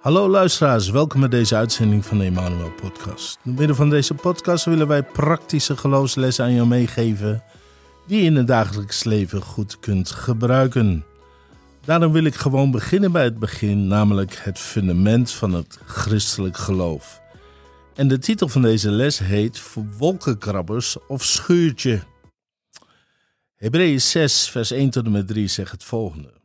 Hallo luisteraars, welkom bij deze uitzending van de Emmanuel Podcast. In midden van deze podcast willen wij praktische geloofslessen aan jou meegeven die je in het dagelijks leven goed kunt gebruiken. Daarom wil ik gewoon beginnen bij het begin, namelijk het fundament van het christelijk geloof. En de titel van deze les heet Wolkenkrabbers of Schuurtje. Hebreeën 6, vers 1 tot en met 3 zegt het volgende.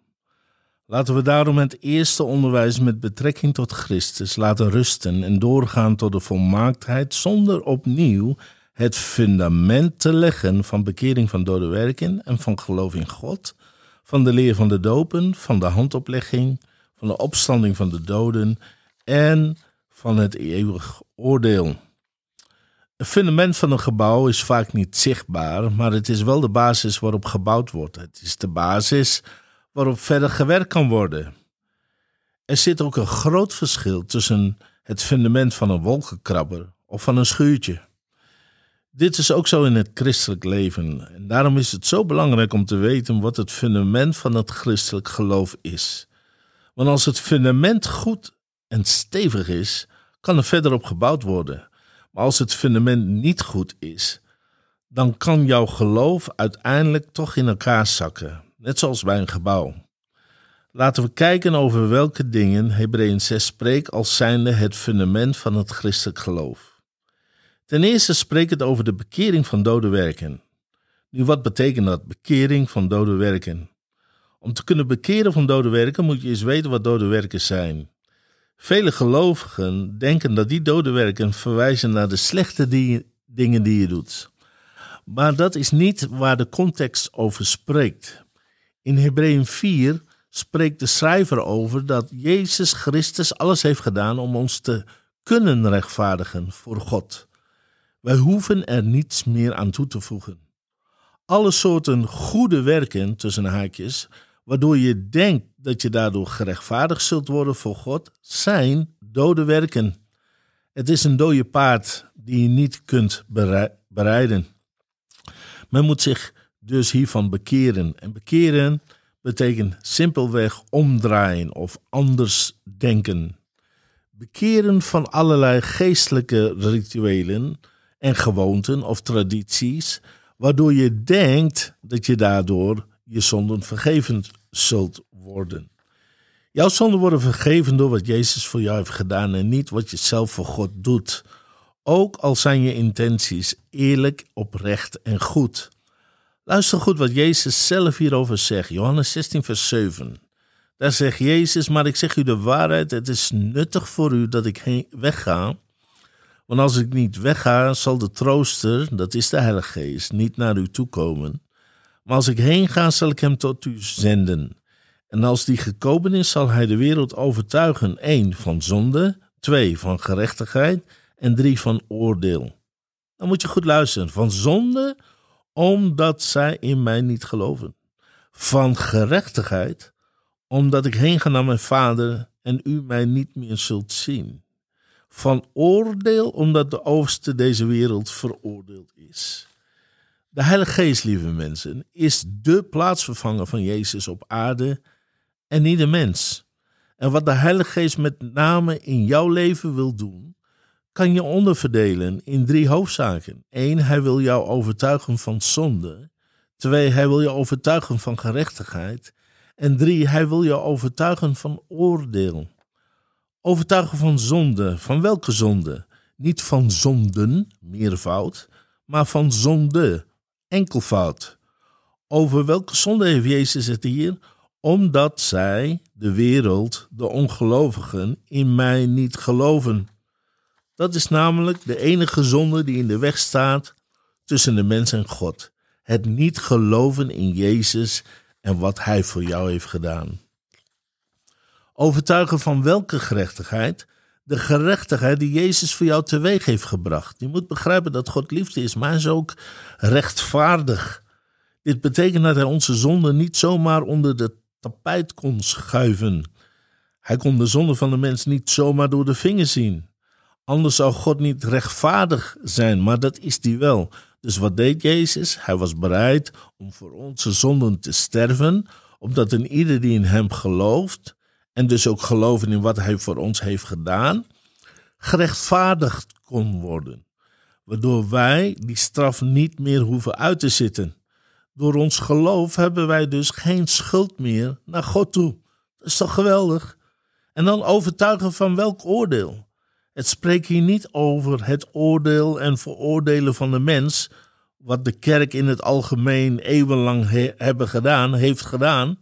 Laten we daarom het eerste onderwijs met betrekking tot Christus laten rusten en doorgaan tot de volmaaktheid zonder opnieuw het fundament te leggen van bekering van dode werken en van geloof in God, van de leer van de dopen, van de handoplegging, van de opstanding van de doden en van het eeuwig oordeel. Het fundament van een gebouw is vaak niet zichtbaar, maar het is wel de basis waarop gebouwd wordt. Het is de basis waarop verder gewerkt kan worden. Er zit ook een groot verschil tussen het fundament van een wolkenkrabber of van een schuurtje. Dit is ook zo in het christelijk leven en daarom is het zo belangrijk om te weten wat het fundament van het christelijk geloof is. Want als het fundament goed en stevig is, kan er verder op gebouwd worden. Maar als het fundament niet goed is, dan kan jouw geloof uiteindelijk toch in elkaar zakken net zoals bij een gebouw. Laten we kijken over welke dingen Hebreeën 6 spreekt als zijnde het fundament van het christelijk geloof. Ten eerste spreekt het over de bekering van dode werken. Nu, wat betekent dat, bekering van dode werken? Om te kunnen bekeren van dode werken moet je eens weten wat dode werken zijn. Vele gelovigen denken dat die dode werken verwijzen naar de slechte dingen die je doet. Maar dat is niet waar de context over spreekt. In Hebreeën 4 spreekt de schrijver over dat Jezus Christus alles heeft gedaan om ons te kunnen rechtvaardigen voor God. Wij hoeven er niets meer aan toe te voegen. Alle soorten goede werken, tussen haakjes, waardoor je denkt dat je daardoor gerechtvaardigd zult worden voor God, zijn dode werken. Het is een dode paard die je niet kunt bereiden. Men moet zich dus hiervan bekeren. En bekeren betekent simpelweg omdraaien of anders denken. Bekeren van allerlei geestelijke rituelen en gewoonten of tradities, waardoor je denkt dat je daardoor je zonden vergeven zult worden. Jouw zonden worden vergeven door wat Jezus voor jou heeft gedaan en niet wat je zelf voor God doet. Ook al zijn je intenties eerlijk, oprecht en goed. Luister goed wat Jezus zelf hierover zegt. Johannes 16, vers 7. Daar zegt Jezus, maar ik zeg u de waarheid, het is nuttig voor u dat ik wegga. Want als ik niet wegga, zal de trooster, dat is de Heilige Geest, niet naar u toe komen. Maar als ik heen ga, zal ik hem tot u zenden. En als die gekomen is, zal hij de wereld overtuigen. één van zonde, twee van gerechtigheid en drie van oordeel. Dan moet je goed luisteren. Van zonde omdat zij in mij niet geloven. Van gerechtigheid, omdat ik heen ga naar mijn vader en u mij niet meer zult zien. Van oordeel, omdat de overste deze wereld veroordeeld is. De Heilige Geest, lieve mensen, is de plaatsvervanger van Jezus op aarde en niet de mens. En wat de Heilige Geest met name in jouw leven wil doen, kan je onderverdelen in drie hoofdzaken. Eén, hij wil jou overtuigen van zonde. Twee, hij wil je overtuigen van gerechtigheid. En drie, hij wil je overtuigen van oordeel. Overtuigen van zonde. Van welke zonde? Niet van zonden, meervoud, maar van zonde, enkelvoud. Over welke zonde heeft Jezus het hier? Omdat zij, de wereld, de ongelovigen, in mij niet geloven. Dat is namelijk de enige zonde die in de weg staat tussen de mens en God. Het niet geloven in Jezus en wat Hij voor jou heeft gedaan. Overtuigen van welke gerechtigheid? De gerechtigheid die Jezus voor jou teweeg heeft gebracht. Je moet begrijpen dat God liefde is, maar hij is ook rechtvaardig. Dit betekent dat hij onze zonde niet zomaar onder de tapijt kon schuiven. Hij kon de zonde van de mens niet zomaar door de vingers zien. Anders zou God niet rechtvaardig zijn, maar dat is hij wel. Dus wat deed Jezus? Hij was bereid om voor onze zonden te sterven, opdat een ieder die in hem gelooft en dus ook geloven in wat hij voor ons heeft gedaan, gerechtvaardigd kon worden. Waardoor wij die straf niet meer hoeven uit te zitten. Door ons geloof hebben wij dus geen schuld meer naar God toe. Dat is toch geweldig? En dan overtuigen van welk oordeel? Het spreekt hier niet over het oordeel en veroordelen van de mens, wat de kerk in het algemeen eeuwenlang hebben gedaan, heeft gedaan.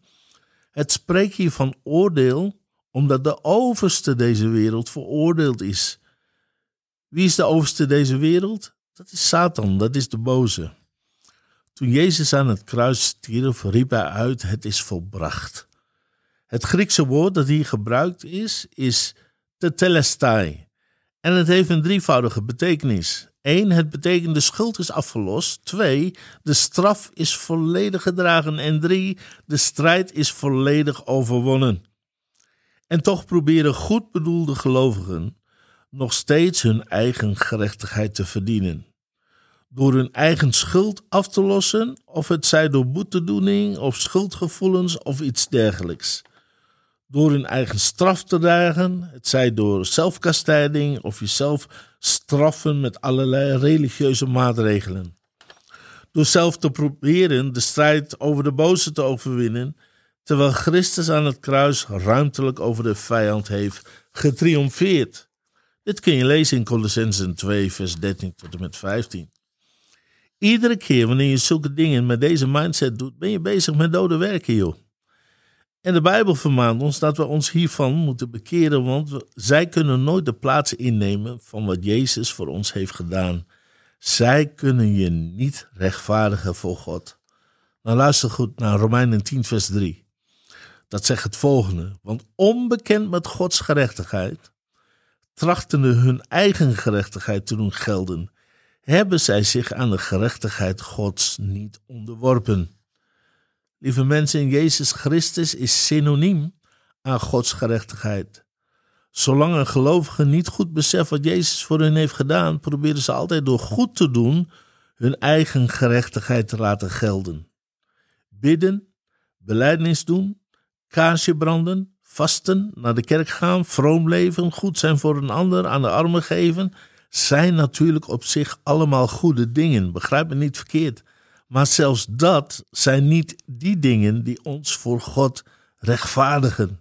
Het spreekt hier van oordeel omdat de overste deze wereld veroordeeld is. Wie is de overste deze wereld? Dat is Satan, dat is de boze. Toen Jezus aan het kruis stierf, riep hij uit: Het is volbracht. Het Griekse woord dat hier gebruikt is, is tetelestai. En het heeft een drievoudige betekenis. Eén, het betekent de schuld is afgelost. Twee, de straf is volledig gedragen. En drie, de strijd is volledig overwonnen. En toch proberen goed bedoelde gelovigen nog steeds hun eigen gerechtigheid te verdienen. Door hun eigen schuld af te lossen, of het zij door boetedoening of schuldgevoelens of iets dergelijks door hun eigen straf te dragen, het zij door zelfkastijding of jezelf straffen met allerlei religieuze maatregelen. Door zelf te proberen de strijd over de boze te overwinnen, terwijl Christus aan het kruis ruimtelijk over de vijand heeft getriomfeerd. Dit kun je lezen in Colossensen 2, vers 13 tot en met 15. Iedere keer wanneer je zulke dingen met deze mindset doet, ben je bezig met dode werken, joh. En de Bijbel vermaant ons dat we ons hiervan moeten bekeren, want zij kunnen nooit de plaats innemen van wat Jezus voor ons heeft gedaan. Zij kunnen je niet rechtvaardigen voor God. Nou luister goed naar Romeinen 10, vers 3. Dat zegt het volgende: Want onbekend met Gods gerechtigheid, trachtende hun eigen gerechtigheid te doen gelden, hebben zij zich aan de gerechtigheid Gods niet onderworpen. Lieve mensen, Jezus Christus is synoniem aan Gods gerechtigheid. Zolang een gelovige niet goed beseft wat Jezus voor hen heeft gedaan, proberen ze altijd door goed te doen hun eigen gerechtigheid te laten gelden. Bidden, beleidnis doen, kaarsje branden, vasten, naar de kerk gaan, vroom leven, goed zijn voor een ander, aan de armen geven, zijn natuurlijk op zich allemaal goede dingen. Begrijp me niet verkeerd. Maar zelfs dat zijn niet die dingen die ons voor God rechtvaardigen.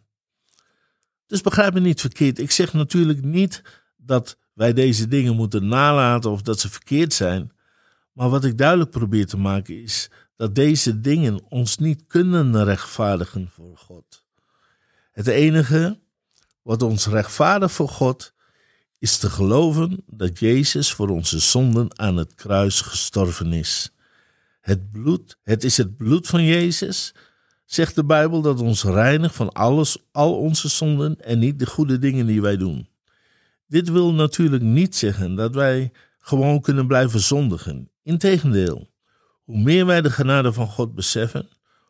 Dus begrijp me niet verkeerd. Ik zeg natuurlijk niet dat wij deze dingen moeten nalaten of dat ze verkeerd zijn. Maar wat ik duidelijk probeer te maken is dat deze dingen ons niet kunnen rechtvaardigen voor God. Het enige wat ons rechtvaardigt voor God is te geloven dat Jezus voor onze zonden aan het kruis gestorven is. Het bloed, het is het bloed van Jezus, zegt de Bijbel, dat ons reinigt van alles, al onze zonden en niet de goede dingen die wij doen. Dit wil natuurlijk niet zeggen dat wij gewoon kunnen blijven zondigen. Integendeel, hoe meer wij de genade van God beseffen,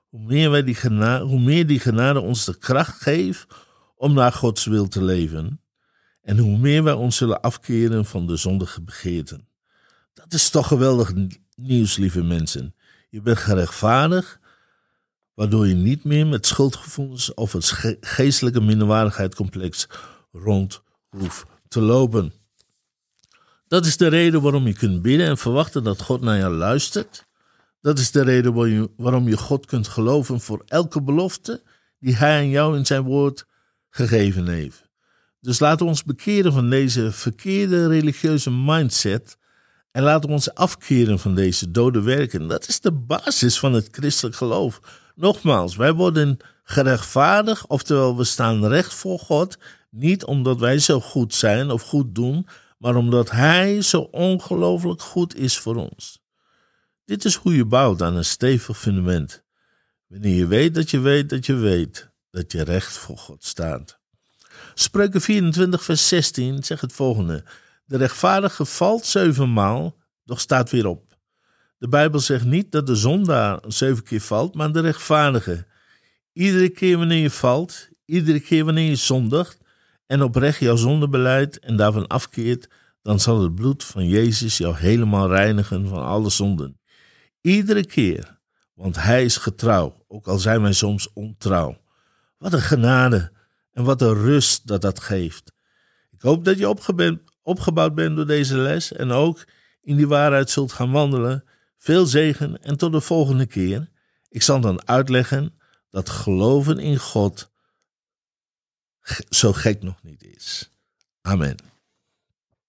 hoe meer, wij die genade, hoe meer die genade ons de kracht geeft om naar Gods wil te leven. En hoe meer wij ons zullen afkeren van de zondige begeerten. Dat is toch geweldig nieuws, lieve mensen. Je bent gerechtvaardigd, waardoor je niet meer met schuldgevoelens of het geestelijke minderwaardigheidscomplex rond hoeft te lopen. Dat is de reden waarom je kunt bidden en verwachten dat God naar jou luistert. Dat is de reden waarom je God kunt geloven voor elke belofte die Hij aan jou in zijn woord gegeven heeft. Dus laten we ons bekeren van deze verkeerde religieuze mindset en laten we ons afkeren van deze dode werken. Dat is de basis van het christelijk geloof. Nogmaals, wij worden gerechtvaardigd, oftewel we staan recht voor God, niet omdat wij zo goed zijn of goed doen, maar omdat Hij zo ongelooflijk goed is voor ons. Dit is hoe je bouwt aan een stevig fundament. Wanneer je weet dat je weet dat je weet dat je recht voor God staat. Spreuken 24, vers 16 zegt het volgende. De rechtvaardige valt zevenmaal, doch staat weer op. De Bijbel zegt niet dat de zondaar zeven keer valt, maar de rechtvaardige. Iedere keer wanneer je valt, iedere keer wanneer je zondigt en oprecht jouw zonde beleidt en daarvan afkeert, dan zal het bloed van Jezus jou helemaal reinigen van alle zonden. Iedere keer, want Hij is getrouw, ook al zijn wij soms ontrouw. Wat een genade en wat een rust dat dat geeft. Ik hoop dat je opgebouwd bent door deze les en ook in die waarheid zult gaan wandelen. Veel zegen en tot de volgende keer. Ik zal dan uitleggen dat geloven in God zo gek nog niet is. Amen.